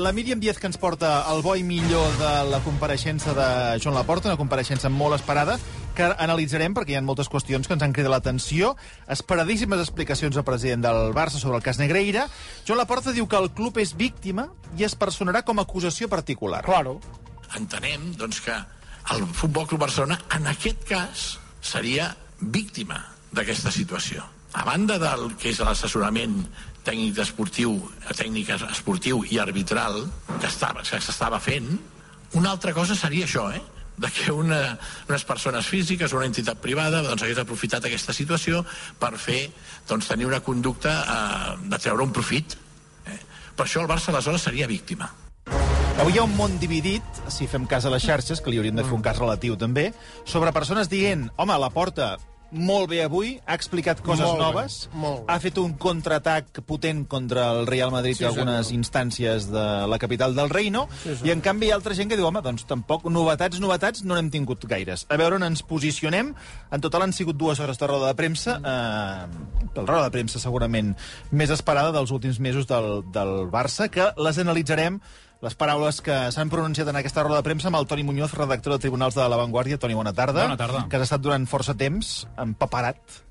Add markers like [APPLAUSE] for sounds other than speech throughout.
La Míriam Díaz que ens porta el bo i millor de la compareixença de Joan Laporta, una compareixença molt esperada, que analitzarem perquè hi ha moltes qüestions que ens han cridat l'atenció. Esperadíssimes explicacions del president del Barça sobre el cas Negreira. Joan Laporta diu que el club és víctima i es personarà com a acusació particular. Claro. Entenem doncs, que el Futbol Club Barcelona, en aquest cas, seria víctima d'aquesta situació. A banda del que és l'assessorament tècnic esportiu, tècnic esportiu i arbitral que estava que s'estava fent, una altra cosa seria això, eh? de que una, unes persones físiques, una entitat privada, doncs hagués aprofitat aquesta situació per fer, doncs, tenir una conducta eh, de treure un profit. Eh? Per això el Barça aleshores seria víctima. Avui hi ha un món dividit, si fem cas a les xarxes, que li hauríem de fer un cas relatiu també, sobre persones dient, home, la porta molt bé avui, ha explicat coses Molt bé, noves, molt bé. ha fet un contraatac potent contra el Real Madrid Sí, i algunes senyor. instàncies de la capital del Reino, i en canvi hi ha altra gent que diu, home, doncs tampoc novetats, novetats no n'hem tingut gaires. A veure on ens posicionem. En total han sigut dues hores de roda de premsa, eh, la roda de premsa segurament més esperada dels últims mesos del, del Barça, que les analitzarem les paraules que s'han pronunciat en aquesta roda de premsa amb el Toni Muñoz, redactor de Tribunals de la Vanguardia. Toni, bona tarda. Bona tarda. Que has estat durant força temps empaparat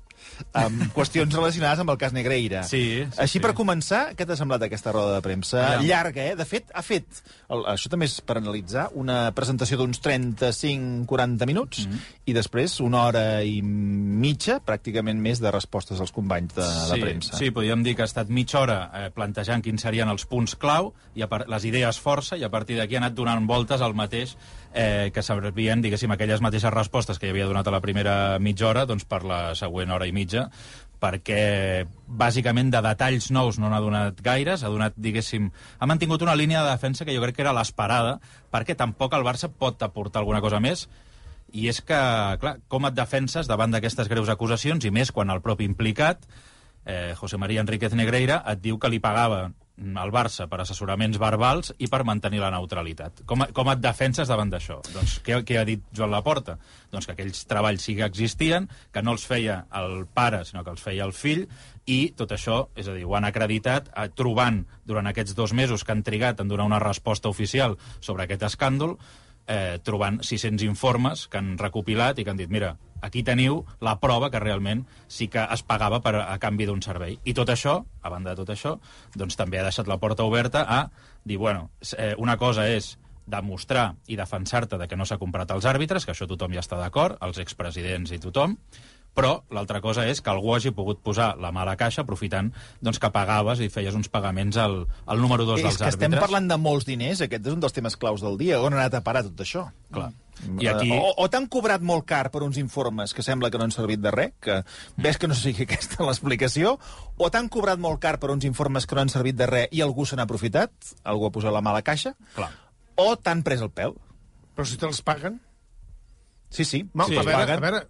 amb qüestions relacionades amb el cas Negreira. Sí, sí, Així, sí. per començar, què t'ha semblat aquesta roda de premsa? Aviam. Llarga, eh? De fet, ha fet, el, això també és per analitzar, una presentació d'uns 35-40 minuts Mhm. i després una hora i mitja, pràcticament més, de respostes als companys de la sí, premsa. Sí, podríem dir que ha estat mitja hora eh, plantejant quins serien els punts clau, i a les idees força, i a partir d'aquí ha anat donant voltes al mateix eh, que servien, diguéssim, aquelles mateixes respostes que hi havia donat a la primera mitja hora, doncs per la següent hora i mitja, perquè bàsicament de detalls nous no n'ha donat gaires, ha donat, diguéssim, ha mantingut una línia de defensa que jo crec que era l'esperada, perquè tampoc el Barça pot aportar alguna cosa més, i és que, clar, com et defenses davant d'aquestes greus acusacions, i més quan el propi implicat, eh, José María Enríquez Negreira, et diu que li pagava al Barça per assessoraments verbals i per mantenir la neutralitat. Com, com et defenses davant d'això? Doncs què, què ha dit Joan Laporta? Doncs que aquells treballs sí que existien, que no els feia el pare, sinó que els feia el fill, i tot això, és a dir, ho han acreditat eh, trobant durant aquests dos mesos que han trigat en donar una resposta oficial sobre aquest escàndol, eh, trobant 600 informes que han recopilat i que han dit, mira, aquí teniu la prova que realment sí que es pagava per, a canvi d'un servei. I tot això, a banda de tot això, doncs també ha deixat la porta oberta a dir, bueno, eh, una cosa és demostrar i defensar-te de que no s'ha comprat els àrbitres, que això tothom ja està d'acord, els expresidents i tothom, però l'altra cosa és que algú hagi pogut posar la mà a la caixa aprofitant doncs, que pagaves i feies uns pagaments al, al número 2 és dels que estem àrbitres. parlant de molts diners, aquest és un dels temes claus del dia. On ha anat a parar tot això? Clar. I aquí... O, o t'han cobrat molt car per uns informes que sembla que no han servit de res, que ves que no sigui [LAUGHS] aquesta l'explicació, o t'han cobrat molt car per uns informes que no han servit de res i algú se n'ha aprofitat, algú ha posat la mà a la caixa, Clar. o t'han pres el pèl. Però si te'ls paguen... Sí, sí, No, sí, a, veure, a veure,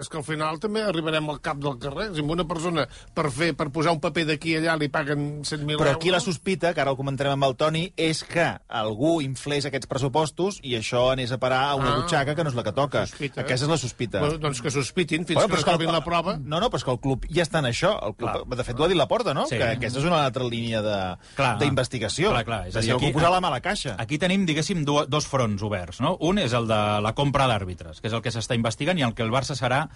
és que al final també arribarem al cap del carrer. Si una persona per fer per posar un paper d'aquí allà li paguen 100.000 euros... Però aquí la sospita, que ara ho comentarem amb el Toni, és que algú inflés aquests pressupostos i això anés a parar a una Ah, butxaca que no és la que toca. sospita. Aquesta és la sospita. Bueno, doncs que sospitin fins Bueno, que trobin la prova. No, no, però és que el club ja està en això. El club, Clar. de fet, ho ha dit la porta, no? Sí. Que aquesta és una altra línia de- Clar. d'investigació. Clar, clar. És a dir, algú aquí- posar la mà a la caixa. Aquí tenim, diguéssim, do, dos fronts oberts. No? Un és el de la compra d'àrbitres, que és el que s'està investigant i el que el Barça serà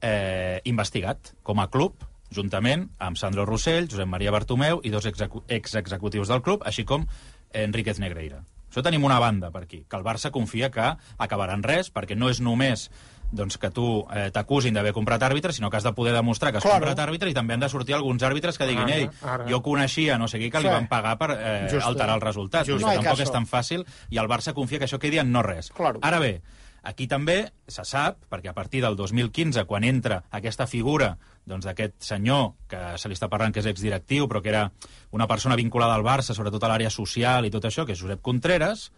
eh, investigat com a club, juntament amb Sandro Rossell, Josep Maria Bartomeu i dos execu exexecutius del club, així com Enríquez Negreira. Això tenim una banda per aquí, que el Barça confia que acabarà en res, perquè no és només doncs, que tu eh, t'acusin d'haver comprat àrbitres, sinó que has de poder demostrar que has Claro. comprat àrbitres i també han de sortir alguns àrbitres que diguin Ara, ei, ara. jo coneixia no sé qui que li Sí. van pagar per eh, Just. alterar el resultat. Just. No tampoc caso. és tan fàcil i el Barça confia que això quedi en no res. Claro. Ara bé, aquí també se sap, perquè a partir del 2015, quan entra aquesta figura doncs, d'aquest senyor, que se li està parlant que és exdirectiu, però que era una persona vinculada al Barça, sobretot a l'àrea social i tot això, que és Josep Contreras,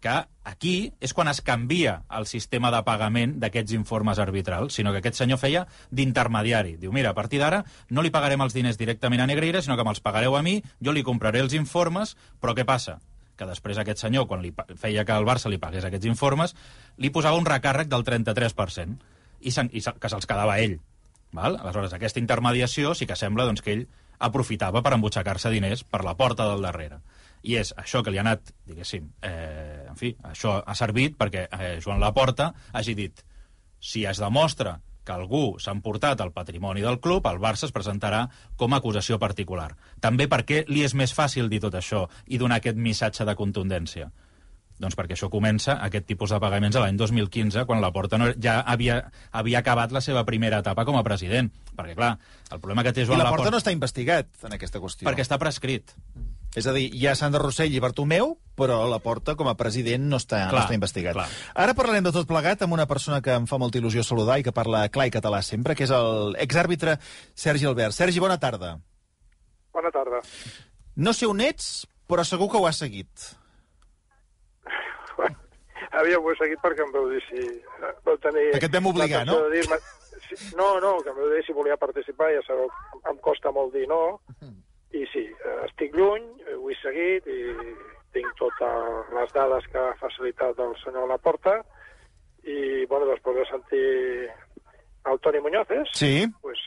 que aquí és quan es canvia el sistema de pagament d'aquests informes arbitrals, sinó que aquest senyor feia d'intermediari. Diu, mira, a partir d'ara no li pagarem els diners directament a Negreira, sinó que me'ls pagareu a mi, jo li compraré els informes, però què passa? Que després aquest senyor, quan li feia que el Barça li pagués aquests informes, li posava un recàrrec del 33% i, se'n- i se, que se'ls quedava ell. Val? Aleshores, aquesta intermediació sí que sembla doncs, que ell aprofitava per embutxacar-se diners per la porta del darrere. I és això que li ha anat, diguéssim, eh, en fi, això ha servit perquè eh, Joan Laporta hagi dit si es demostra que algú s'ha emportat el patrimoni del club, el Barça es presentarà com a acusació particular. També perquè li és més fàcil dir tot això i donar aquest missatge de contundència. Doncs perquè això comença, aquest tipus de pagaments, a l'any 2015, quan la Porta no, ja havia, havia acabat la seva primera etapa com a president. Perquè, clar, el problema que té I Joan la porta Laporta... no està investigat en aquesta qüestió. Perquè està prescrit. És a dir, hi ha Sandra Rossell i Bartomeu, però la porta com a president no està, no Clar, està investigat. clar. Ara parlarem de tot plegat amb una persona que em fa molta il·lusió saludar i que parla clar i català sempre, que és el exàrbitre Sergi Albert. Sergi, bona tarda. Bona tarda. No sé on ets, però segur que ho has seguit. Aviam, ho he seguit perquè em veu dir si... eh, Vau tenir... Perquè et vam obligar, no? de si- no, no, que em veu dir si volia participar, ja sabeu, em costa molt dir no, i sí, eh, estic lluny, eh, ho he seguit i tinc totes les dades que ha facilitat el senyor Laporta, i, bueno, després de sentir el Toni Muñoz, és? Sí. Pues,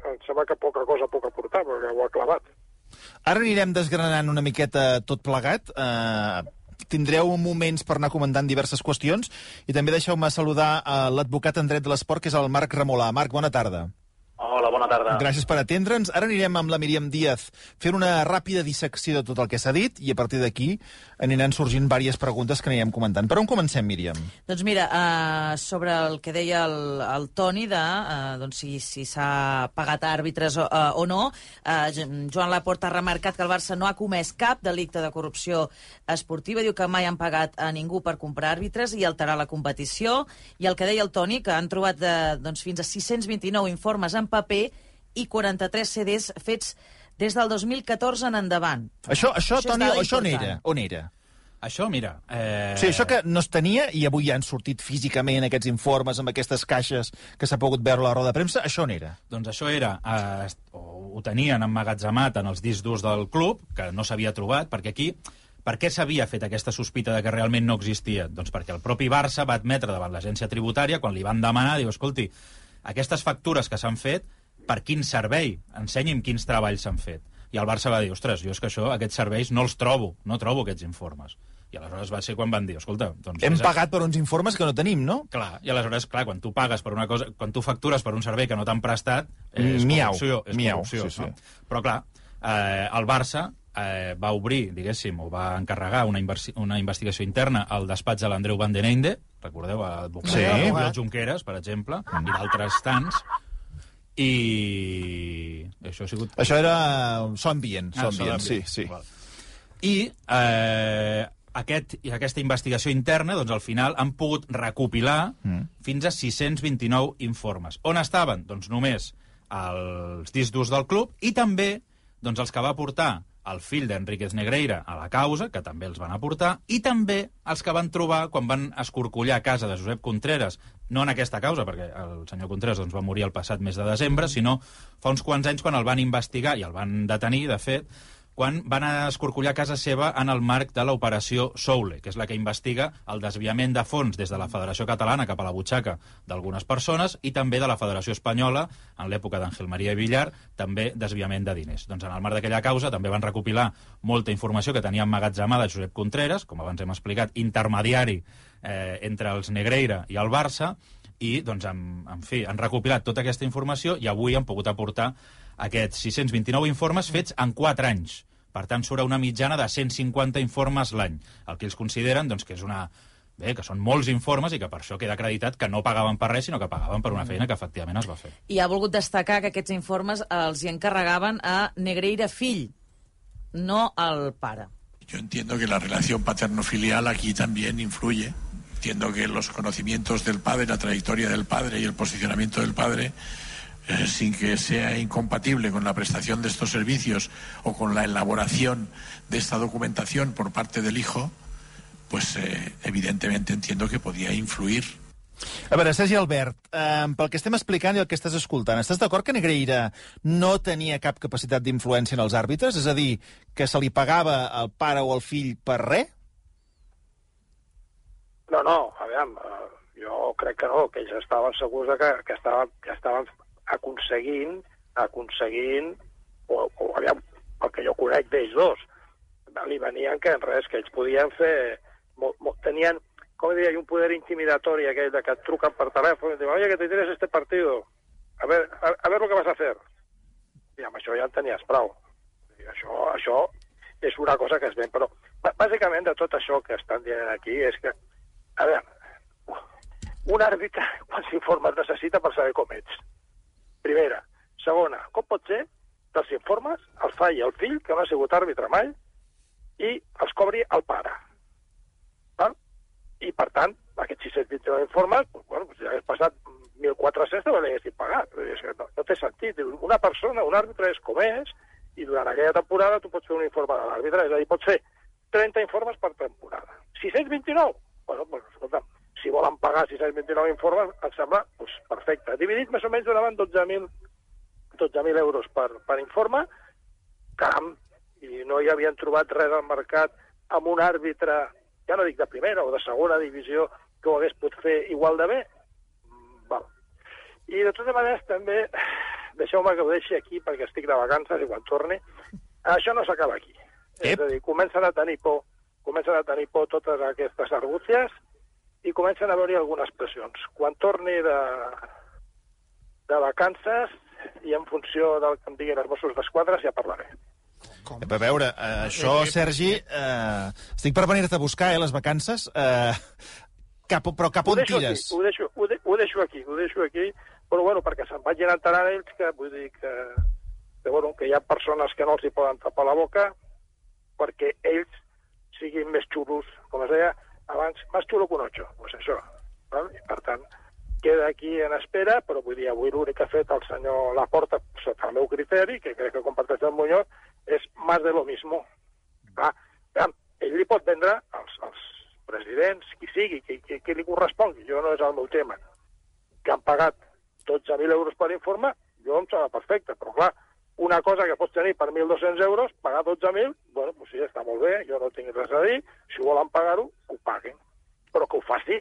em sembla que poca cosa puc aportar, perquè ho ha clavat. Ara anirem desgranant una miqueta tot plegat. Uh, tindreu moments per anar comentant diverses qüestions i també deixeu-me saludar a l'advocat en dret de l'esport, que és el Marc Ramolà. Marc, bona tarda. Hola, bona tarda. Gràcies per atendre'ns. Ara anirem amb la Míriam Díaz fent una ràpida dissecció de tot el que s'ha dit i a partir d'aquí aniran sorgint diverses preguntes que anirem comentant. Per on comencem, Míriam? Doncs mira, uh, sobre el que deia el, el Toni de uh, doncs si si s'ha pagat a àrbitres o, uh, o no, uh, Joan Laporta ha remarcat que el Barça no ha comès cap delicte de corrupció esportiva, diu que mai han pagat a ningú per comprar àrbitres i alterar la competició, i el que deia el Toni, que han trobat de, doncs, fins a 629 informes en paper i 43 CDs fets des del 2014 en endavant. Això, això, Això Toni, això on era? On era? Això, mira... Eh... O sigui, això que no es tenia i avui ja han sortit físicament aquests informes amb aquestes caixes que s'ha pogut veure a la roda de premsa, això on era? Doncs això era, eh, o ho tenien emmagatzemat en els discs durs del club, que no s'havia trobat, perquè aquí... Per què s'havia fet aquesta sospita de que realment no existia? Doncs perquè el propi Barça va admetre davant l'agència tributària, quan li van demanar, diu, escolti, aquestes factures que s'han fet, per quin servei? Ensenyi'm quins treballs s'han fet. I el Barça va dir, ostres, jo és que això, aquests serveis no els trobo, no trobo aquests informes. I aleshores va ser quan van dir, escolta... Doncs Hem a- pagat per uns informes que no tenim, no? Clar, i aleshores, clar, quan tu pagues per una cosa, quan tu factures per un servei que no t'han prestat, eh, és Miau, corrupció. És miau, corrupció sí, sí. No? Però, clar, eh, el Barça eh, va obrir, diguéssim, o va encarregar una, una investigació interna al despatx de l'Andreu Van den Einde, recordeu, advocat Sí. sí. Oriol Junqueras, per exemple, i d'altres tants, i això ha sigut... Això era so ambient, so Ah, ambient, sí, Solemne. sí. Val. I eh, aquest, aquesta investigació interna, doncs al final han pogut recopilar mm. fins a 629 informes. On estaven? Doncs només els discs del club i també doncs, els que va portar el fill d'Enriquez Negreira a la causa, que també els van aportar, i també els que van trobar quan van escorcollar a casa de Josep Contreras, no en aquesta causa, perquè el senyor Contreras doncs, va morir el passat mes de desembre, sinó fa uns quants anys quan el van investigar i el van detenir, de fet, quan van escorcollar casa seva en el marc de l'operació Soule, que és la que investiga el desviament de fons des de la Federació Catalana cap a la butxaca d'algunes persones i també de la Federació Espanyola, en l'època d'Àngel Maria Villar, també desviament de diners. Doncs en el marc d'aquella causa també van recopilar molta informació que tenia emmagatzemada Josep Contreras, com abans hem explicat, intermediari eh, entre els Negreira i el Barça, i, doncs, en, en fi, han recopilat tota aquesta informació i avui han pogut aportar aquests 629 informes fets en 4 anys. Per tant, surt una mitjana de 150 informes l'any, el que ells consideren doncs, que és una... Bé, que són molts informes i que per això queda acreditat que no pagaven per res, sinó que pagaven per una feina que efectivament es va fer. I ha volgut destacar que aquests informes els hi encarregaven a Negreira fill, no al pare. Yo entiendo que la relación paterno-filial aquí también influye. Entiendo que los conocimientos del padre, la trayectoria del padre y el posicionamiento del padre, sin que sea incompatible con la prestación de estos servicios o con la elaboración de esta documentación por parte del hijo, pues eh, evidentemente entiendo que podía influir A veure, Sergi Albert, eh, pel que estem explicant i el que estàs escoltant, estàs d'acord que Negreira no tenia cap capacitat d'influència en els àrbitres? És a dir, que se li pagava al pare o al fill per res? No, no, a veure, eh, jo crec que no, que ells estaven segurs de que, que, estaven, que estaven aconseguint, aconseguint, o, o a veure, el que jo conec d'ells dos, li venien que en res, que ells podien fer... Molt, molt, tenien, com diria, un poder intimidatori aquell de que et truquen per telèfon i diuen, oye, que te tienes este partido, a ver, a, a ver lo que vas a hacer. I amb això ja en tenies prou. I això, això és una cosa que es ven, però bà- bàsicament de tot això que estan dient aquí és que, a veure, un àrbitre, quants informes necessita per saber com ets? Primera. Segona, com pot ser que els informes els faci el fill, que no ha sigut àrbitre mai, i els cobri el pare? Val? I, per tant, aquests 629 informes, doncs, bueno, si hagués passat 1.400 també l'haguessin pagat. No, no té sentit. Una persona, un àrbitre és com és, i durant aquella temporada tu pots fer un informe de l'àrbitre, és a dir, pots fer 30 informes per temporada. 629? Bueno, doncs, escolta'm, si volen pagar 629 informes, em sembla doncs, perfecte. Dividit més o menys donaven 12.000 12.000 euros per, per informe, caram, i no hi havien trobat res al mercat amb un àrbitre, ja no dic de primera o de segona divisió, que ho hagués pogut fer igual de bé. Mm, Val. I de totes maneres també, [SIGHS] deixeu-me que ho deixi aquí perquè estic de vacances i quan torni, això no s'acaba aquí. Ep. És a dir, comencen a tenir por, comencen a tenir por totes aquestes argúcies i comencen a haver-hi algunes pressions. Quan torni de, de vacances i en funció del que em diguin els Mossos d'Esquadra ja parlaré. A veure, eh, això, Sergi, eh, estic per venir-te a buscar, eh, les vacances. Eh, cap, però cap Ho on deixo tires? Aquí, ho, deixo, ho, de, ho deixo aquí, ho deixo aquí, però bueno, perquè se'n vagin enterant ells que vull dir que, que, bueno, que hi ha persones que no els hi poden tapar la boca perquè ells siguin més xulos, com es deia abans, que un ocho, pues això. Val? I, per tant, queda aquí en espera, però vull dir, avui l'únic que ha fet el senyor Laporta, sota el meu criteri, que crec que comparteix el Muñoz, és més de lo mismo. Clar, ell li pot vendre als, als presidents, qui sigui, qui, qui, qui li correspongui, jo no és el meu tema, que han pagat 12.000 euros per informe, jo em sembla perfecte, però clar, una cosa que pots tenir per 1.200 euros, pagar 12.000, bueno, doncs sí, està molt bé, jo no tinc res a dir, si volen pagar-ho, paguin, però que ho faci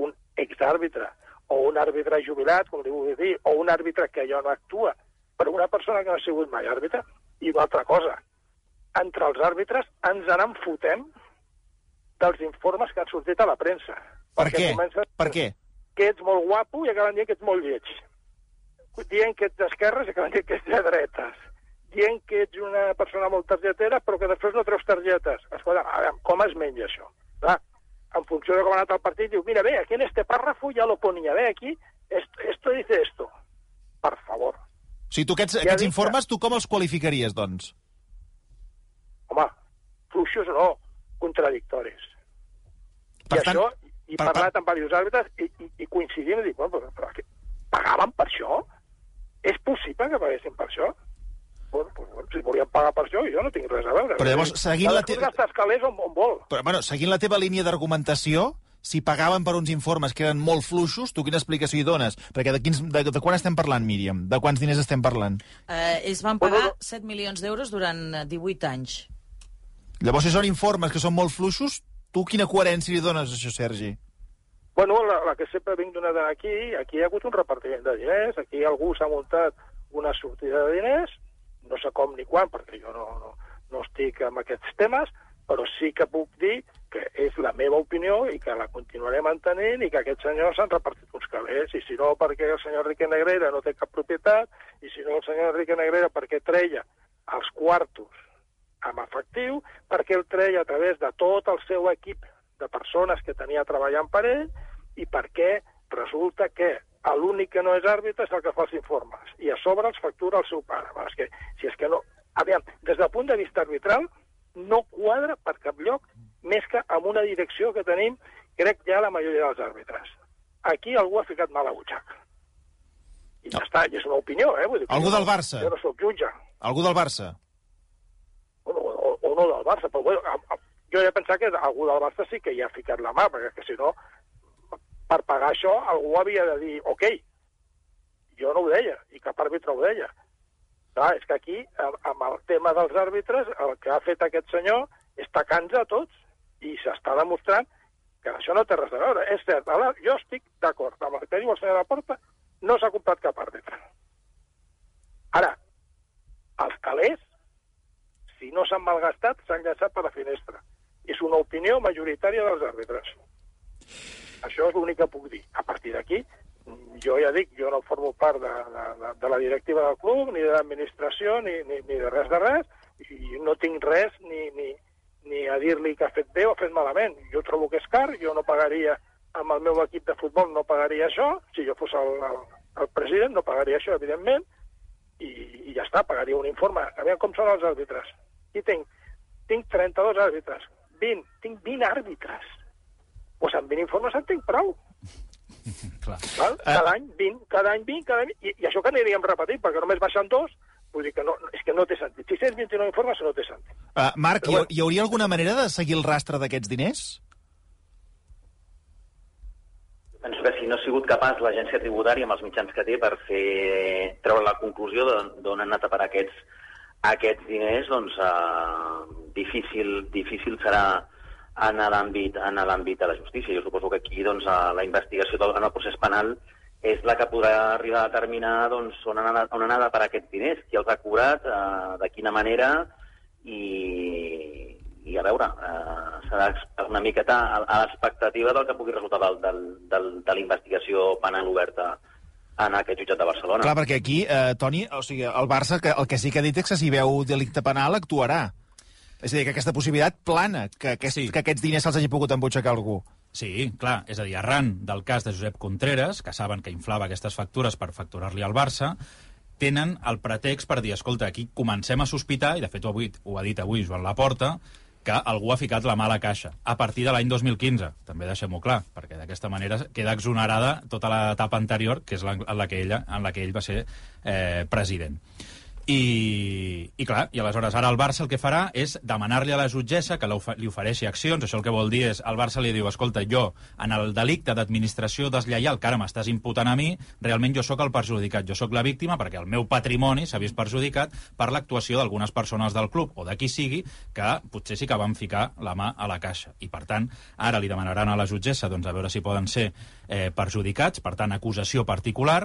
un exàrbitre, o un àrbitre jubilat, com li vull dir, o un àrbitre que ja no actua, però una persona que no ha sigut mai àrbitre. I una altra cosa, entre els àrbitres ens en fotem dels informes que han sortit a la premsa. Per què? comences Per què? que ets molt guapo i acaben dient que ets molt lleig. Dient que ets d'esquerres i acaben dient que ets de dretes. Dient que ets una persona molt targetera però que després no treus targetes. Escolta, a veure, com es menja això? Clar, en funció de com ha anat el partit, diu, mira, ve, aquí en este párrafo ya lo ponía, ve, aquí, esto, esto dice esto. Per favor. O sigui, tu aquests, Ja aquests informes, tu com els qualificaries, doncs? Home, fluixos no, contradictoris. Per I tant, això, i per- parlat amb diversos àrbitres, i, i, i coincidim, i dic, bueno, però, però que pagaven per això? És possible que paguessin per això? Bueno, pues, bueno, si volien pagar per això, jo no tinc res a veure. Però llavors, seguint la Cadascú te- gasta els calés on, on vol. Però, bueno, seguint la teva línia d'argumentació, si pagaven per uns informes que eren molt fluixos, tu quina explicació hi dones? Perquè de, quins, de, de quan estem parlant, Míriam? De quants diners estem parlant? Eh, ells van pagar 7 milions d'euros durant eh, 18 anys. Llavors, si són informes que són molt fluixos, tu quina coherència li dones a això, Sergi? Bueno, la, la que sempre vinc donant aquí, aquí hi ha hagut un repartiment de diners, aquí algú s'ha muntat una sortida de diners, no sé com ni quan, perquè jo no, no, no estic en aquests temes, però sí que puc dir que és la meva opinió i que la continuaré mantenint i que aquests senyors s'han repartit uns calés, i si no perquè el senyor Enrique Negrera no té cap propietat, i si no el senyor Enrique Negrera perquè treia els quartos amb efectiu, perquè el treia a través de tot el seu equip de persones que tenia treballant per ell? I perquè resulta que l'únic que no és àrbitre és el que fa els informes i a sobre els factura el seu pare. És que, si és que no... Aviam, des del punt de vista arbitral no quadra per cap lloc més que amb una direcció que tenim, crec ja la majoria dels àrbitres. Aquí algú ha ficat mal a butxaca. I ja està, i és una opinió, eh? Vull dir Algú del no- Barça? Jo no sóc jutge. Algú del Barça? bueno, o, o no del Barça, però bueno, a, a, jo he pensat que algú del Barça sí que hi ha ficat la mà, perquè que si no, per pagar això, algú havia de dir, ok, jo no ho deia, i cap àrbitre ho deia. Clar, és que aquí, amb, el tema dels àrbitres, el que ha fet aquest senyor és tacar-nos a tots, i s'està demostrant que això no té res a veure. És cert, ara, jo estic d'acord amb el que diu el senyor Laporta, no s'ha comprat cap àrbitre. Ara, els calés si no s'han malgastat, s'han llançat per la finestra. És una opinió majoritària dels àrbitres. Això és l'únic que puc dir. A partir d'aquí, jo ja dic, jo no formo part de, de, de la directiva del club, ni de l'administració, ni, ni, ni de res de res, i no tinc res ni, ni, ni a dir-li que ha fet bé o ha fet malament. Jo trobo que és car, jo no pagaria, amb el meu equip de futbol no pagaria això, si jo fos el, el, el president no pagaria això, evidentment, i, i ja està, pagaria un informe. A veure com són els àrbitres. Aquí tinc, tinc 32 àrbitres, 20, tinc 20 àrbitres. Doncs amb 20 informes en tinc prou. [LAUGHS] Clar. Val? Cada any 20, cada any 20, cada any... I, i això que aniríem repetint, perquè només baixen dos, vull dir que no, és que no té sentit. 629 informes no té sentit. Uh, Marc, hi, Però bueno. hi hauria alguna manera de seguir el rastre d'aquests diners? Penso que si no ha sigut capaç l'agència tributària amb els mitjans que té per fer treure la conclusió de- d'on han anat a parar aquests, aquests diners, doncs eh, difícil, difícil serà en l'àmbit en l'àmbit de la justícia. Jo suposo que aquí doncs, la investigació del- en el procés penal és la que podrà arribar a determinar doncs, on, han anat, on han anat parar aquests diners, qui els ha cobrat, eh, de quina manera, i, i a veure, eh, serà una miqueta a, a l'expectativa del que pugui resultar del, del, del, de la investigació penal oberta en aquest jutjat de Barcelona. Clar, perquè aquí, eh, Toni, o sigui, el Barça que, el que sí que ha dit és que si veu delicte penal actuarà. És a dir, que aquesta possibilitat plana, que, aquest, Sí. que aquests diners se'ls hagi pogut embutxacar algú. Sí, clar, és a dir, arran del cas de Josep Contreras, que saben que inflava aquestes factures per facturar-li al Barça, tenen el pretext per dir, escolta, aquí comencem a sospitar, i de fet ho, avui, ho ha dit avui Joan Laporta, que algú ha ficat la mala caixa a partir de l'any 2015. També deixem-ho clar, perquè d'aquesta manera queda exonerada tota l'etapa anterior, que és la, en, la que ella, en la que ell va ser eh, president. I, I clar, i aleshores ara el Barça el que farà és demanar-li a la jutgessa que li ofereixi accions. Això el que vol dir és, el Barça li diu, escolta, jo, en el delicte d'administració deslleial que ara m'estàs imputant a mi, realment jo sóc el perjudicat, jo sóc la víctima perquè el meu patrimoni s'ha vist perjudicat per l'actuació d'algunes persones del club o de qui sigui que potser sí que van ficar la mà a la caixa. I per tant, ara li demanaran a la jutgessa doncs, a veure si poden ser eh, perjudicats, per tant, acusació particular,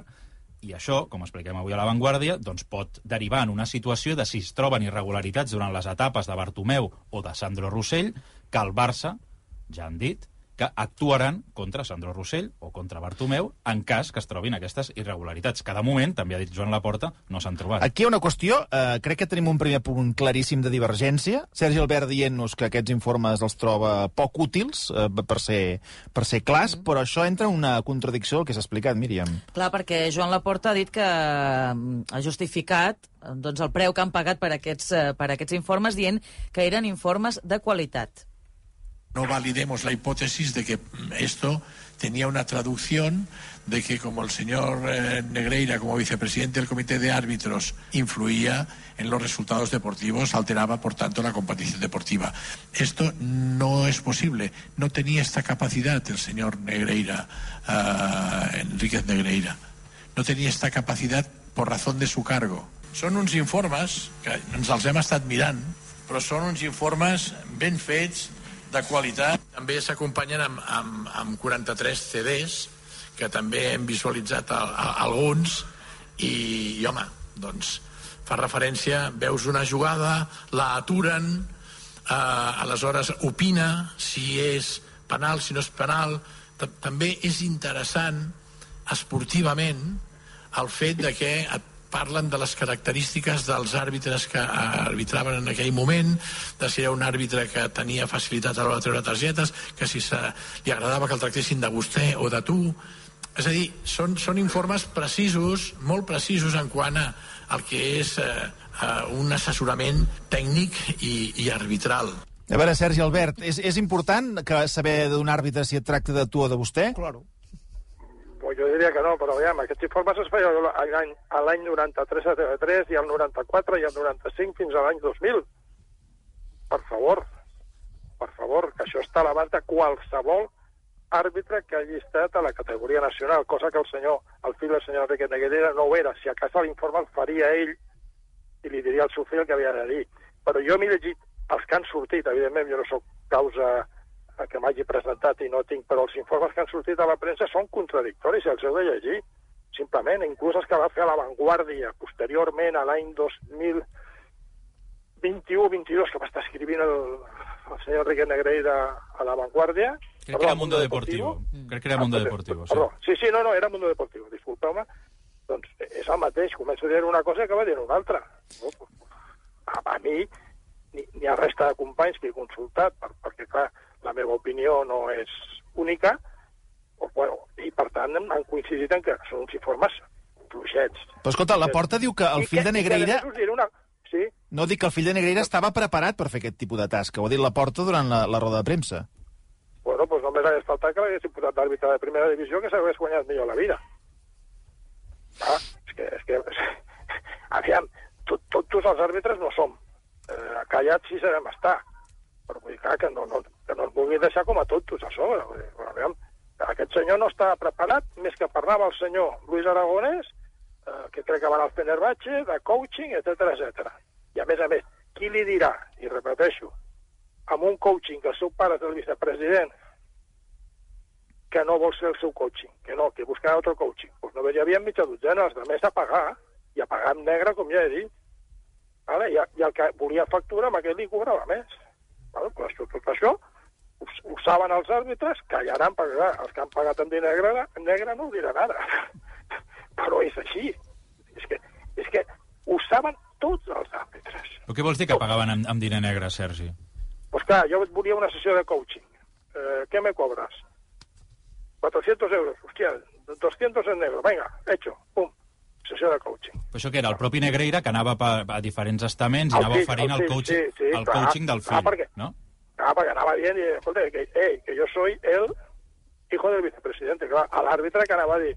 i això, com expliquem avui a La Vanguardia, doncs pot derivar en una situació de si es troben irregularitats durant les etapes de Bartomeu o de Sandro Rossell, que el Barça, ja han dit, que actuaran contra Sandro Rossell o contra Bartomeu en cas que es trobin aquestes irregularitats. Cada moment, també ha dit Joan Laporta, no s'han trobat. Aquí hi ha una qüestió, eh, crec que tenim un primer punt claríssim de divergència. Sergi Albert dient-nos que aquests informes els troba poc útils, eh, per, ser, per ser clars, però això entra en una contradicció del que s'ha explicat, Míriam. Clar, perquè Joan Laporta ha dit que mm, ha justificat doncs, el preu que han pagat per aquests, eh, per aquests informes dient que eren informes de qualitat. No validemos la hipótesis de que esto tenía una traducción de que como el señor eh, Negreira, como vicepresidente del Comité de Árbitros, influía en los resultados deportivos, alteraba, por tanto, la competición deportiva. Esto no es posible. No tenía esta capacidad el señor Negreira, eh, Enríquez Negreira. No tenia esta capacitat per razón de su cargo. Són uns informes que ens els hem estat mirant, però uns informes ben fets, de qualitat. També s'acompanyen amb, amb, amb 43 CDs, que també hem visualitzat a, a, alguns, i, i home, doncs fa referència, veus una jugada, la aturen, eh, aleshores opina si és penal, si no és penal. Ta- També és interessant esportivament el fet de que et parlen de les característiques dels àrbitres que arbitraven en aquell moment, de si era un àrbitre que tenia facilitat a l'hora de treure targetes, que si se, li agradava que el tractessin de vostè o de tu. És a dir, són, són informes precisos, molt precisos en quant a, al que és eh, eh, un assessorament tècnic i, i arbitral. A veure, Sergi Albert, és, és important que saber d'un àrbitre si et tracta de tu o de vostè? Claro. Jo diria que no, però aviam, aquests informes es feien a l'any a l'any 93 a TV3 i al 94 i al 95 fins a l'any 2000. Per favor, per favor, que això està a l'abast de qualsevol àrbitre que hagi estat a la categoria nacional, cosa que el senyor, el fill del senyor Enrique Neguerera no ho era. Si a casa l'informe el faria ell i li diria al seu fill que havia de dir. Però jo m'he llegit els que han sortit, evidentment, jo no sóc causa que m'hagi presentat i no tinc, però els informes que han sortit a la premsa són contradictoris i els heu de llegir. Simplement, inclús els que va fer a l'avantguàrdia posteriorment a l'any 2020 21-22 que va estar escrivint el, el senyor Enrique Negreira a La Vanguardia. Crec que era Mundo Deportivo. Crec que era Mundo Deportivo, sí. Perdó, sí, sí, no, no, era Mundo Deportivo, disculpeu-me. Doncs és el mateix, comença dient una cosa que va dir una altra. No? A, a mi, ni, ni a resta de companys que he consultat, per, perquè, clar, la meva opinió no és única, o, bueno, i per tant han coincidit en que són uns informes fluixets. Però escolta, la porta diu que el I fill que- de Negreira... una... Sí, No dic que el fill de Negreira estava preparat per fer aquest tipus de tasca. Ho ha dit la porta durant la, la roda de premsa. bueno, doncs només hagués faltat que l'haguessin posat d'àrbitre de primera divisió que s'hagués guanyat millor la vida. Ah, és que, és que, [LAUGHS] aviam, tot, tot, tots els àrbitres no som. Eh, callats sí sabem estar. Però vull dir, clar, que no, no, que no ens vulgui deixar com a tontos a sobre. Dir, aviam, aquest senyor no està preparat, més que parlava el senyor Luis Aragonès, eh, que crec que va anar al Fenerbahce, de coaching, etc etc. I a més a més, qui li dirà, i repeteixo, amb un coaching que el seu pare és el vicepresident, que no vol ser el seu coaching, que no, que buscarà altre coaching. Doncs no hi havia mitja dotzena, els més a pagar, i a pagar en negre, com ja he dit. Vale? I, I el que volia factura, amb aquest li cobrava més. Vale? Pues tot, tot això ho, ho saben els àrbitres, callaran, perquè clar, els que han pagat en diner negre, negre no ho diran ara. [LAUGHS] Però és així. És que, és que ho saben tots els àrbitres. Però què vols dir que pagaven amb, amb diner negre, Sergi? Pues clar, jo volia una sessió de coaching. Eh, ¿Qué me cobras? 400 euros. Hostia, 200 en negro. Venga, hecho. Pum. Sessió de coaching. Però això que era el propi Negreira que anava pa, a diferents estaments i El anava fill, oferint el el, coaching, sí, sí, el clar, coaching del clar, fill, perquè- no? Ah, perquè anava dient, i, escolta, que, hey, que yo soy el hijo del vicepresidente. Clar, a l'àrbitre que anava a dir,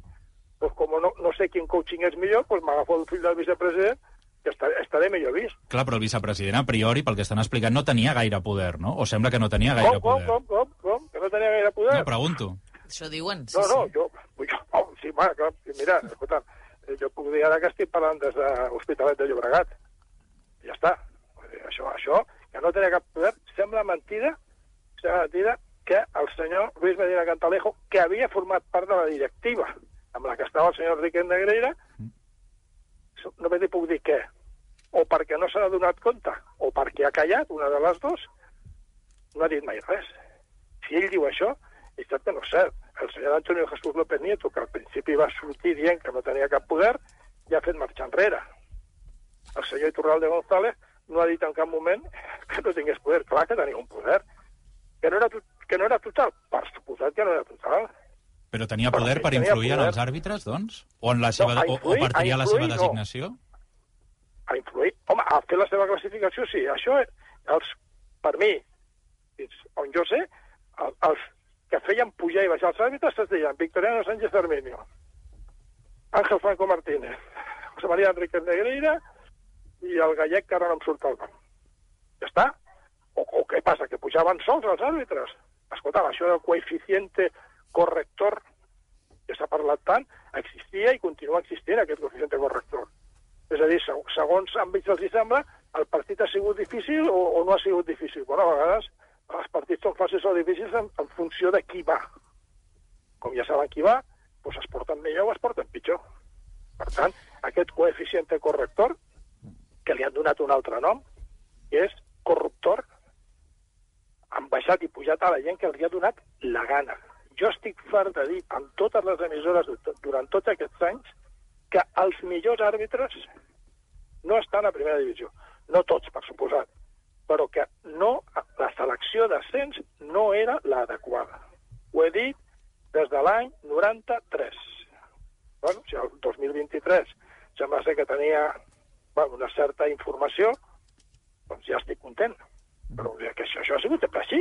pues como no, no sé quin coaching és millor, pues m'agafo el fill del vicepresident i estaré, estaré millor vist. Clar, però el vicepresident, a priori, pel que estan explicant, no tenia gaire poder, no? O sembla que no tenia gaire Com, com, poder. com, com, com? Que no tenia gaire poder? No, pregunto. Això diuen, sí, No, no, sí. jo, jo oh, sí, va, clar, mira, escolta, eh, jo puc dir ara que estic parlant des de l'Hospitalet de Llobregat. Ja està. Això, això, que no tenia cap poder, sembla mentida, sembla mentida que el senyor Luis Medina Cantalejo, que havia format part de la directiva amb la que estava el senyor Enrique Negreira, només li puc dir què. O perquè no se n'ha donat compte, o perquè ha callat, una de les dues, no ha dit mai res. Si ell diu això, és cert que no és cert. El senyor Antonio Jesús López Nieto, que al principi va sortir dient que no tenia cap poder, ja ha fet marxar enrere. El senyor Iturralde González no ha dit en cap moment que no tingués poder. Clar que tenia un poder. Que no era, que no era total. Per suposat que no era total. Però tenia Però poder sí, per tenia influir en poder. els àrbitres, doncs? O, en la seva, a o, o influir- per triar la seva influir, no. designació? a influir. Home, a fer la seva classificació, sí. Això, els, per mi, on jo sé, el, els que feien pujar i baixar els àrbitres es deien Victoriano Sánchez Arminio, Ángel Franco Martínez, José María Enriquez Negreira i el gallec que ara no em surt el nom. Ja està. O, o què passa, que pujaven sols els àrbitres? Escolta, això del coeficiente corrector que s'ha parlat tant, existia i continua existint aquest coeficiente corrector. És a dir, seg- segons àmbits els hi sembla, el partit ha sigut difícil o, o no ha sigut difícil. Bueno, a vegades els partits són fàcils o difícils en, en funció de qui va. Com ja saben qui va, doncs es porten millor o es porten pitjor. Per tant, aquest coeficiente corrector, que li han donat un altre nom, que és corruptor, han baixat i pujat a la gent que els ha donat la gana. Jo estic fart de dir amb totes les emissores durant tots aquests anys que els millors àrbitres no estan a primera divisió. No tots, per suposat, però que no, la selecció d'ascens no era l'adequada. Ho he dit des de l'any 93. Bueno, si el 2023 sembla ser que tenia bueno, una certa informació, doncs ja estic content. Però que això, això ha sigut així.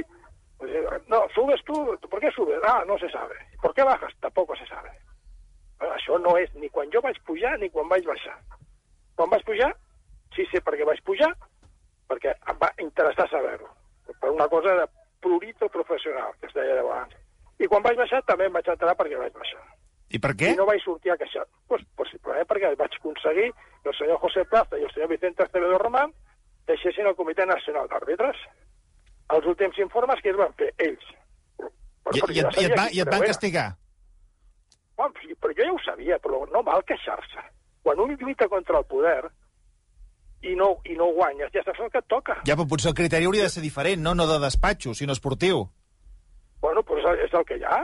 No, subes tú, ¿por qué subes? Ah, no se sabe. ¿Por qué bajas? Tampoco se sabe. Bueno, això no és ni quan jo vaig pujar ni quan vaig baixar. Quan vaig pujar, sí sé per què vaig pujar, perquè em va interessar saber-ho. Per una cosa de prurito professional, que es deia abans. I quan vaig baixar també em vaig enterar per què vaig baixar. I per què? I no vaig sortir a queixar. Pues, possiblement perquè vaig aconseguir que el senyor José Plaza i el senyor Vicente Acevedo Román deixessin el Comitè Nacional d'Àrbitres. Els últims informes que es van fer ells. Però, I, perquè i, et, i, et, va, I et van castigar? Bueno, però jo ja ho sabia, però no val queixar-se. Quan un lluita contra el poder, i no, i no guanyes, ja saps el que et toca. Ja, però potser el criteri hauria de ser diferent, no? No de despatxo, sinó esportiu. Bueno, però és, el- és el que hi ha.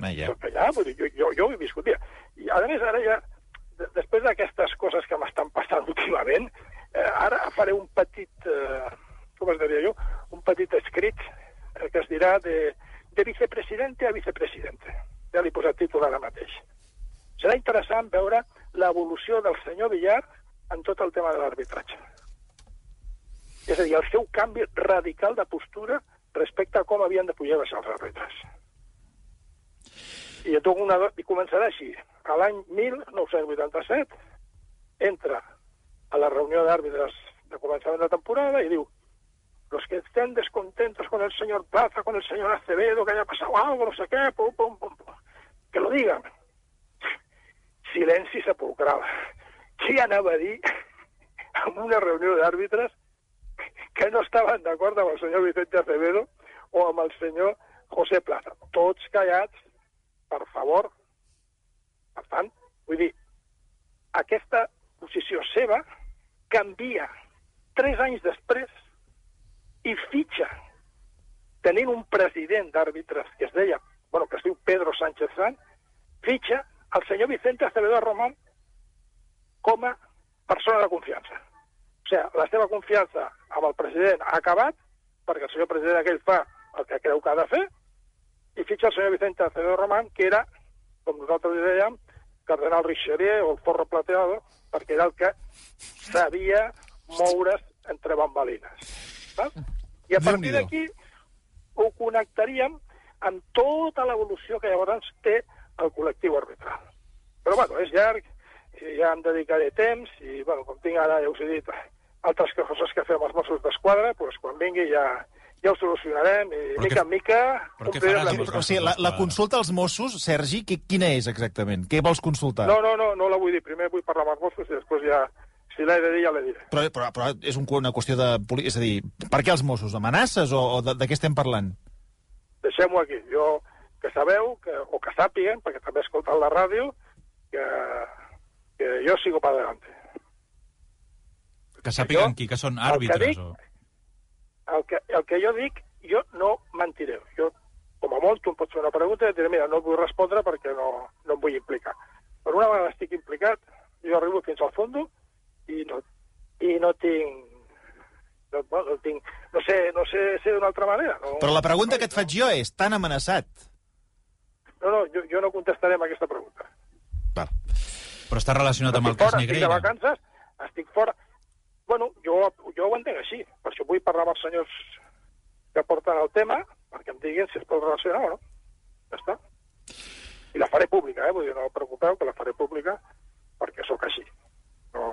Ah, És ja. el que hi ha, vull dir, jo, jo, jo ho he viscut. Mira, I a més, ara ja, de- després d'aquestes coses que m'estan passant [LAUGHS] últimament, eh, ara faré un petit, eh, com es diria jo, un petit escrit eh, que es dirà de, de vicepresidente a vicepresidente. Ja li he posat títol ara mateix. Serà interessant veure l'evolució del senyor Villar en tot el tema de l'arbitratge. És a dir, el seu canvi radical de postura respecte a com havien de pujar els àrbitres. I, una, I començarà així. A l'any 1987 entra a la reunió d'àrbitres de començament de temporada i diu los que estén descontentos con el señor Plaza, con el señor Acevedo, que haya pasado algo, no sé qué, pum, pum, pum, pum. que lo digan. Silenci sepulcral. Qui anava a dir [LAUGHS] en una reunió d'àrbitres que no estaven d'acord amb el senyor Vicente Acevedo o amb el senyor José Plaza. Tots callats, per favor. Per tant, vull dir, aquesta posició seva canvia tres anys després i fitxa, tenint un president d'àrbitres que es deia, bueno, que es diu Pedro Sánchez San, fitxa el senyor Vicente Acevedo Román com a persona de confiança. O sigui, la seva confiança amb el president ha acabat, perquè el senyor president aquell fa el que creu que ha de fer, i fitxa el senyor Vicente Acevedo Román, que era, com nosaltres li dèiem, cardenal Richelieu o el forro plateado, perquè era el que sabia moure's entre bambalines. I a partir d'aquí ho connectaríem amb tota l'evolució que llavors té el col·lectiu arbitral. Però, bueno, és llarg, ja em dedicaré temps, i, bueno, com tinc ara, ja us he dit, altres coses que fem els Mossos d'Esquadra, doncs quan vingui ja, ja ho solucionarem, i Però mica què- en mica... però què faràs la amb els. O sigui, la, la consulta als Mossos, Sergi, qui, quina és exactament? Què vols consultar? No, no, no, no la vull dir. Primer vull parlar amb els Mossos i després ja, si l'he de dir, ja l'he diré. Però, però, però és un, una qüestió de... És a dir, per què els Mossos? Amenaces o, o de, de què estem parlant? Deixem-ho aquí. Jo, que sabeu, que, o que sàpiguen, perquè també he escoltat la ràdio, que, que jo sigo para adelante. Que sàpiguen Jo, qui, que són el que àrbitres. dic- O... El que, el que jo dic, jo no mentiré. Jo, com a molt, tu em pots fer una pregunta i diré, mira, no et vull respondre perquè no, no em vull implicar. Per una vegada estic implicat, jo arribo fins al fons i no, i no tinc... No, bueno, no, tinc, no sé, no sé ser d'una altra manera. No, Però la pregunta no, que et faig jo és, tan amenaçat? No, no, jo, jo no contestaré amb aquesta pregunta. Val. Però està relacionat amb el estic cas fora, estic de Negreira. vacances, estic fora. Bueno, jo, jo ho entenc així. Per això vull parlar amb els senyors que porten el tema, perquè em diguin si es pot relacionar o no. Ja està. I la faré pública, eh? Vull dir, no us preocupeu, que la faré pública perquè sóc així. No,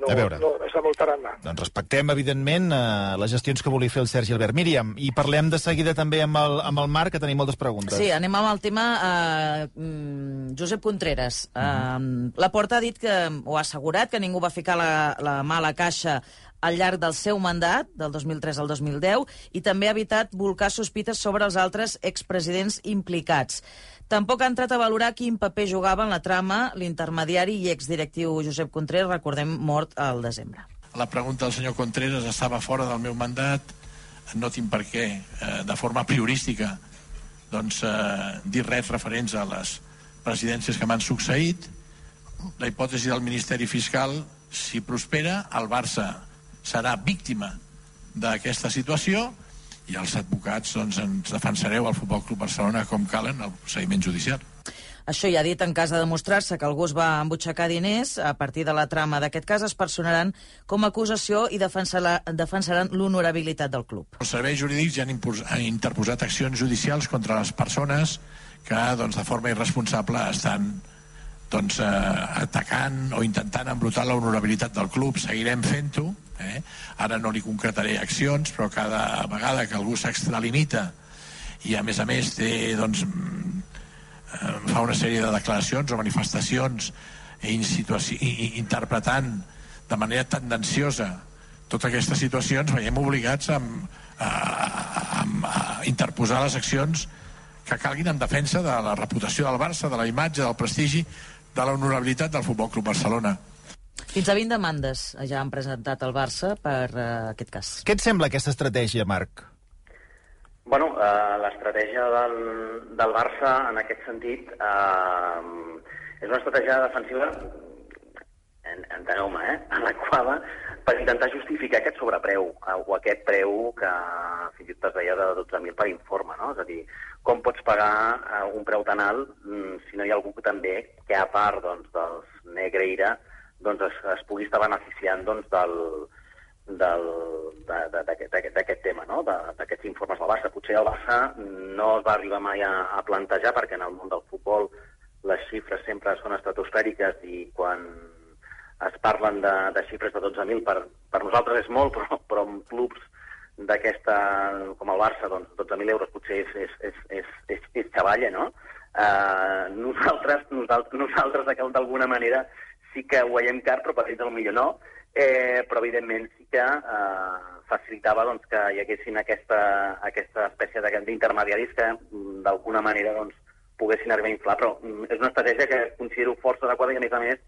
no, A veure. no, no és tarannà. Doncs respectem, evidentment, eh, les gestions que volia fer el Sergi Albert. Míriam, i parlem de seguida també amb el, amb el Marc, que tenim moltes preguntes. Sí, anem amb el tema eh, mm, Josep Contreras. Eh, la Porta ha dit que, o ha assegurat que ningú va ficar la, la mà a la caixa al llarg del seu mandat, del 2003 al 2010, i també ha evitat volcar sospites sobre els altres expresidents implicats. Tampoc ha entrat a valorar quin paper jugava en la trama l'intermediari i exdirectiu Josep Contreras, recordem, mort al desembre. La pregunta del senyor Contreras estava fora del meu mandat, no tinc per què, eh, de forma priorística, doncs, eh, dir res referents a les presidències que m'han succeït. La hipòtesi del Ministeri Fiscal, si prospera, el Barça serà víctima d'aquesta situació i els advocats doncs, ens defensareu al Futbol Club Barcelona com calen el procediment judicial. Això ja ha dit, en cas de demostrar-se que algú es va embutxacar diners, a partir de la trama d'aquest cas es personaran com a acusació i defensaran l'honorabilitat del club. Els serveis jurídics ja han, han interposat accions judicials contra les persones que doncs, de forma irresponsable estan doncs, eh, atacant o intentant embrutar l'honorabilitat del club. Seguirem fent-ho. Eh? Ara no li concretaré accions, però cada vegada que algú s'extralimita i a més a més té, doncs, mm, eh, fa una sèrie de declaracions o manifestacions interpretant de manera tendenciosa totes aquestes situacions veiem obligats a, a, a, a interposar les accions que calguin en defensa de la reputació del Barça, de la imatge, del prestigi, de l'honorabilitat del Futbol Club Barcelona. Fins a 20 demandes ja han presentat al Barça per uh, aquest cas. Què et sembla aquesta estratègia, Marc? Bueno, eh, l'estratègia del, del Barça en aquest sentit eh, és una estratègia defensiva, en, enteneu-me, eh, adequada per intentar justificar aquest sobrepreu eh, o aquest preu que fins i tot es deia de 12.000 per informe, no? És a dir, com pots pagar eh, un preu tan alt mm, si no hi ha algú que també que a part doncs, dels Negreira doncs es, es pugui estar beneficiant doncs, del, del, d'aquest tema, no? d'aquests informes del Barça. Potser el Barça no es va arribar mai a, a plantejar perquè en el món del futbol les xifres sempre són estratosfèriques i quan es parlen de, de xifres de 12.000 per, per nosaltres és molt, però, però en clubs d'aquesta, com el Barça, doncs 12.000 euros potser és, és, és, és, és, és xavalla, no? Uh, nosaltres, nosaltres, nosaltres d'alguna manera sí que ho veiem car, però per ells millor no, eh, però evidentment sí que eh, facilitava doncs, que hi haguessin aquesta, aquesta espècie d'intermediaris que mm, d'alguna manera doncs, poguessin arribar a inflar, però mm, és una estratègia que considero força adequada i a més a més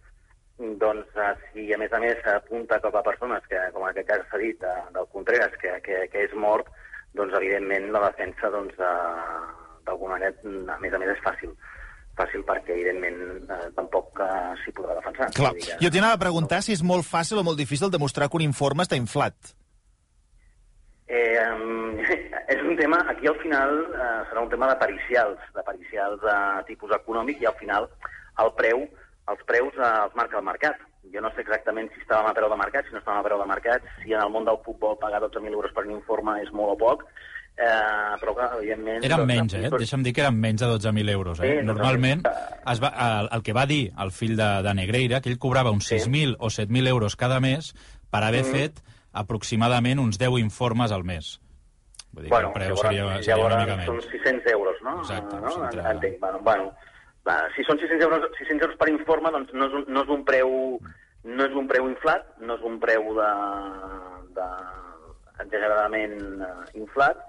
doncs, eh, si a més a més s'apunta cap a persones que, com en aquest cas s'ha dit, de, del Contreras, que, que, que és mort, doncs evidentment la defensa doncs, eh, d'alguna manera, a més a més, és fàcil fàcil perquè, evidentment, eh, tampoc eh, s'hi podrà defensar. Clar. Que... Jo t'anava a preguntar si és molt fàcil o molt difícil demostrar que un informe està inflat. Eh, [LAUGHS] és un tema, aquí al final eh, serà un tema de pericials, de pericials de tipus econòmic i al final el preu, els preus eh, els marca el mercat. Jo no sé exactament si estàvem a preu de mercat, si no estàvem a preu de mercat, si en el món del futbol pagar 12.000 euros per un informe és molt o poc, Eh, però, clar, evidentment... Eren menys, eh? Deixa'm dir que eren menys de 12.000 euros. Eh? Sí, Normalment, es va, el, el que va dir el fill de, de Negreira, que ell cobrava uns sí. 6.000 o 7.000 euros cada mes per haver mm. fet aproximadament uns 10 informes al mes. Vull dir bueno, que el preu seria, seria llavors, una mica menys. Són 600 euros, no? Exacte. No? Entre... Entenc. Bueno, bueno, va, si són 600 euros, 600 euros per informe, doncs no és un, no és un preu no és un preu inflat, no és un preu de, de exageradament uh, inflat,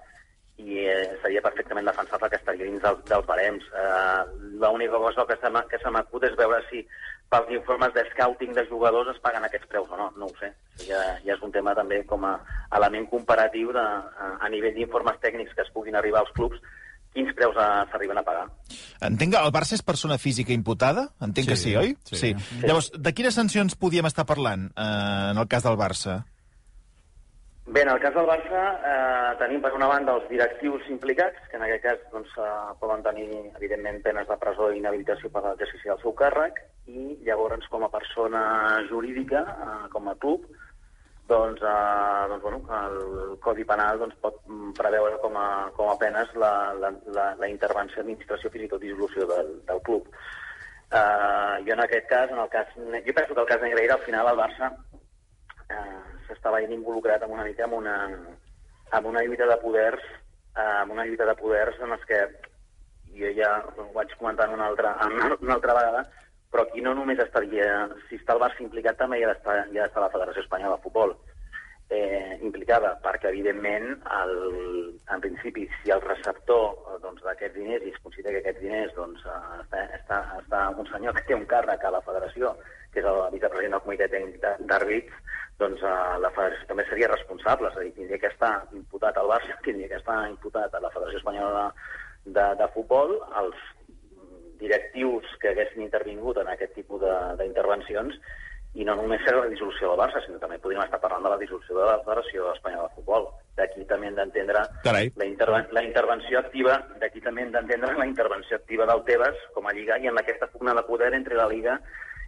i eh, seria perfectament defensable que estaria dins dels, dels barems. Eh, L'única cosa que se que m'acut és veure si pels informes de scouting de jugadors es paguen aquests preus o no, no ho sé. Ja, ja és un tema també com a element comparatiu de, a, a nivell d'informes tècnics que es puguin arribar als clubs, quins preus s'arriben a pagar. Entenc que el Barça és persona física imputada? Entenc sí, que sí, oi? Sí. sí. sí. Llavors, de quines sancions podíem estar parlant eh, en el cas del Barça? Bé, en el cas del Barça eh, tenim per una banda els directius implicats, que en aquest cas doncs, eh, poden tenir, evidentment, penes de presó i inhabilitació per l'exercici del seu càrrec, i llavors, com a persona jurídica, eh, com a club, doncs, eh, doncs bueno, el Codi Penal doncs, pot preveure com a, com a penes la, la, la, la intervenció, administració, fins i tot dissolució del, del club. Eh, jo en aquest cas, en el cas, jo penso que el cas Negreira, al final el Barça eh, veient involucrat en una mica en una, en una lluita de poders eh, en una lluita de poders en els que jo ja ho vaig comentar una altra, una altra vegada, però aquí no només estaria... Si està el Barça implicat, també hi ha d'estar ja la Federació Espanyola de Futbol eh, implicada, perquè, evidentment, el, en principi, si el receptor doncs, d'aquests diners, i es considera que aquests diners doncs, està, està, està un senyor [LAUGHS] que té un càrrec a la federació, que és el vicepresident del comitè tècnic d'àrbits, doncs uh, la federació també seria responsable, és a dir, tindria que estar imputat al Barça, [LAUGHS] tindria que estar imputat a la Federació Espanyola de, de, de Futbol, els directius que haguessin intervingut en aquest tipus d'intervencions, i no només ser la dissolució del Barça, sinó també podríem estar parlant de la dissolució de la Federació Espanyola de Futbol. D'aquí també hem d'entendre la, interven la intervenció activa, d'aquí també hem d'entendre la intervenció activa del Tebas com a Lliga i en aquesta pugna de poder entre la Liga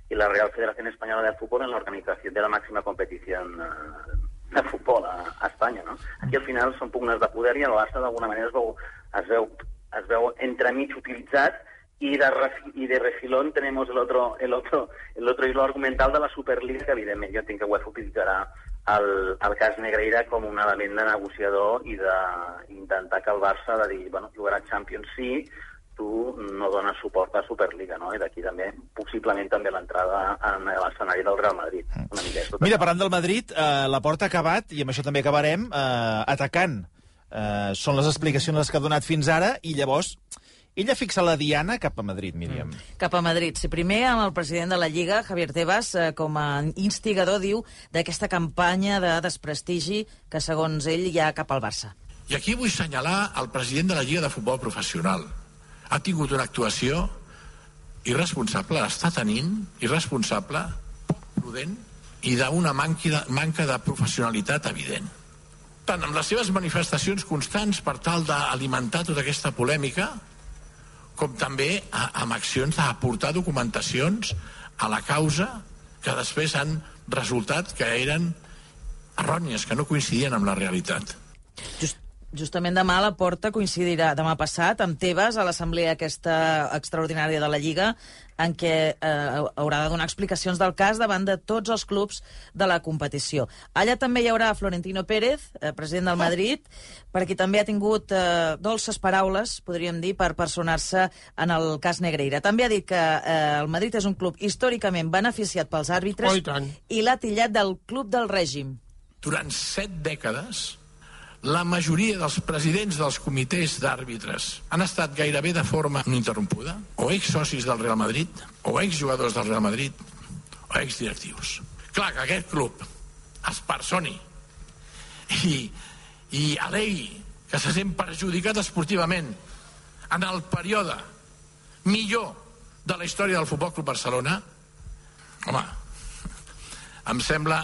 y la Real Federación Española de Fútbol en la organización de la máxima competición eh, de futbol a, a Espanya. No? Aquí al final són pugnes de poder i el Barça d'alguna manera es veu, es veu, es veu entremig utilitzat i de, i de refilón tenemos el otro, el otro, el otro hilo argumental de la Superliga, que evidentment jo entenc que UEFA utilitzarà el, el cas Negreira com un element de negociador i d'intentar que el Barça de dir, bueno, jugarà Champions sí, tu no dones suport a Superliga, no? I d'aquí també, possiblement també l'entrada en l'escenari del Real Madrid. Una mica Mira, parlant del Madrid, eh, la porta ha acabat, i amb això també acabarem, eh, atacant. Eh, són les explicacions les que ha donat fins ara, i llavors Ella fixa la diana cap a Madrid, Míriam. Mm. Cap a Madrid. Si primer amb el president de la Lliga, Javier Tebas, eh, com a instigador, diu d'aquesta campanya de desprestigi que, segons ell, hi ha cap al Barça. I aquí vull senyalar el president de la Lliga de Futbol Professional. Ha tingut una actuació irresponsable, està tenint irresponsable, poc prudent i d'una manca de professionalitat evident. Tant amb les seves manifestacions constants per tal d'alimentar tota aquesta polèmica, com també amb accions d'aportar documentacions a la causa que després han resultat que eren errònies, que no coincidien amb la realitat. Just, justament demà la Porta coincidirà demà passat amb Tebas a l'assemblea aquesta extraordinària de la Lliga en què eh, haurà de donar explicacions del cas davant de tots els clubs de la competició. Allà també hi haurà Florentino Pérez, eh, president del Madrid, perquè també ha tingut eh, dolces paraules, podríem dir, per personar-se en el cas Negreira. També ha dit que eh, el Madrid és un club històricament beneficiat pels àrbitres oh, i, i l'ha tillat del club del règim. Durant set dècades, la majoria dels presidents dels comitès d'àrbitres han estat gairebé de forma ininterrompuda, o ex-socis del Real Madrid, o ex-jugadors del Real Madrid, o ex-directius. Clar que aquest club es personi i, i alegui que se sent perjudicat esportivament en el període millor de la història del Futbol Club Barcelona, home, em sembla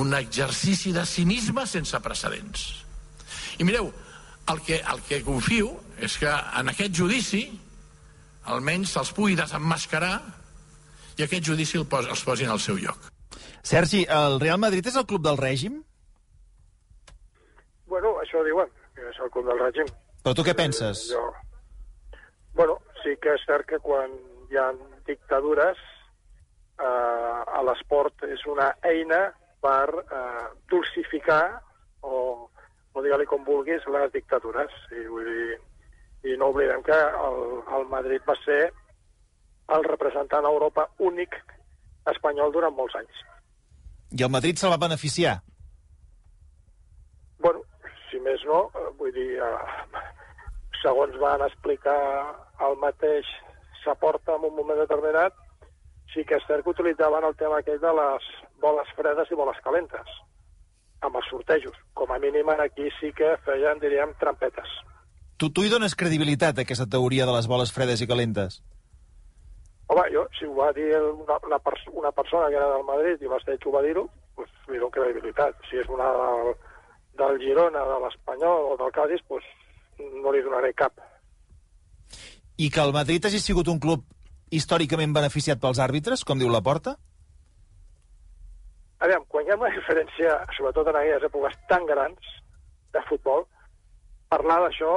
un exercici de cinisme sense precedents. I mireu, el que, el que confio és que en aquest judici almenys se'ls pugui desemmascarar i aquest judici el pos, els posin al seu lloc. Sergi, el Real Madrid és el club del règim? Bueno, això diuen, que és el club del règim. Però tu què penses? Eh, jo... Bueno, sí que és cert que quan hi ha dictadures eh, a l'esport és una eina per eh, dulcificar o o digue-li com vulguis, les dictadures. I, vull dir, i no oblidem que el, el Madrid va ser el representant a Europa únic espanyol durant molts anys. I el Madrid se'l va beneficiar? Bueno, si més no, eh, vull dir, eh, segons van explicar el mateix Saporta en un moment determinat, sí que és cert que utilitzaven el tema aquell de les boles fredes i boles calentes amb els sortejos. Com a mínim aquí sí que feien, diríem, trampetes. Tu, tu hi dones credibilitat aquesta teoria de les boles fredes i calentes? Home, jo, si ho va dir una, una, pers una persona que era del Madrid i que ho va dir-ho, pues, li dono credibilitat. Si és una del, del Girona, de l'Espanyol o del Cádiz, pues, no li donaré cap. I que el Madrid hagi sigut un club històricament beneficiat pels àrbitres, com diu la Porta? Aviam, quan hi ha una diferència, sobretot en aquelles èpoques tan grans de futbol, parlar d'això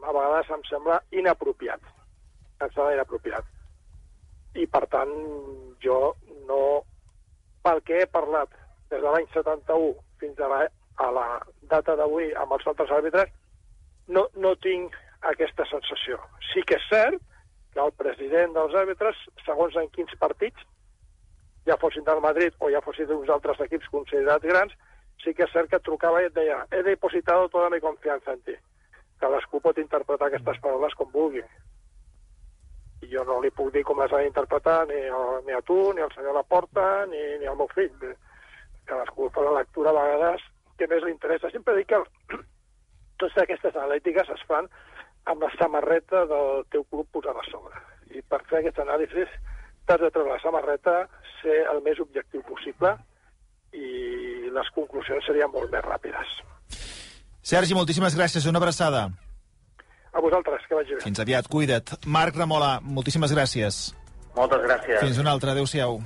a vegades em sembla inapropiat. Em sembla inapropiat. I, per tant, jo no... Pel que he parlat des de l'any 71 fins a la, a la data d'avui amb els altres àrbitres, no, no tinc aquesta sensació. Sí que és cert que el president dels àrbitres, segons en quins partits, ja fossin del Madrid o ja fossin d'uns altres equips considerats grans, sí que és cert que trucava i et deia he depositado toda mi confianza en ti. Cadascú pot interpretar aquestes paraules com vulgui. I jo no li puc dir com les ha d'interpretar ni, ni a tu, ni al senyor Laporta, ni, ni al meu fill. Cadascú fa la lectura a vegades que més li interessa. Sempre dic que [CLEARS THROAT] totes aquestes analítiques es fan amb la samarreta del teu club posada a sobre. I per fer aquest anàlisi t'has de treure la samarreta, ser el més objectiu possible i les conclusions serien molt més ràpides. Sergi, moltíssimes gràcies. Una abraçada. A vosaltres, que vagi bé. Fins aviat, cuida't. Marc Ramola, moltíssimes gràcies. Moltes gràcies. Fins una altra. Adéu-siau.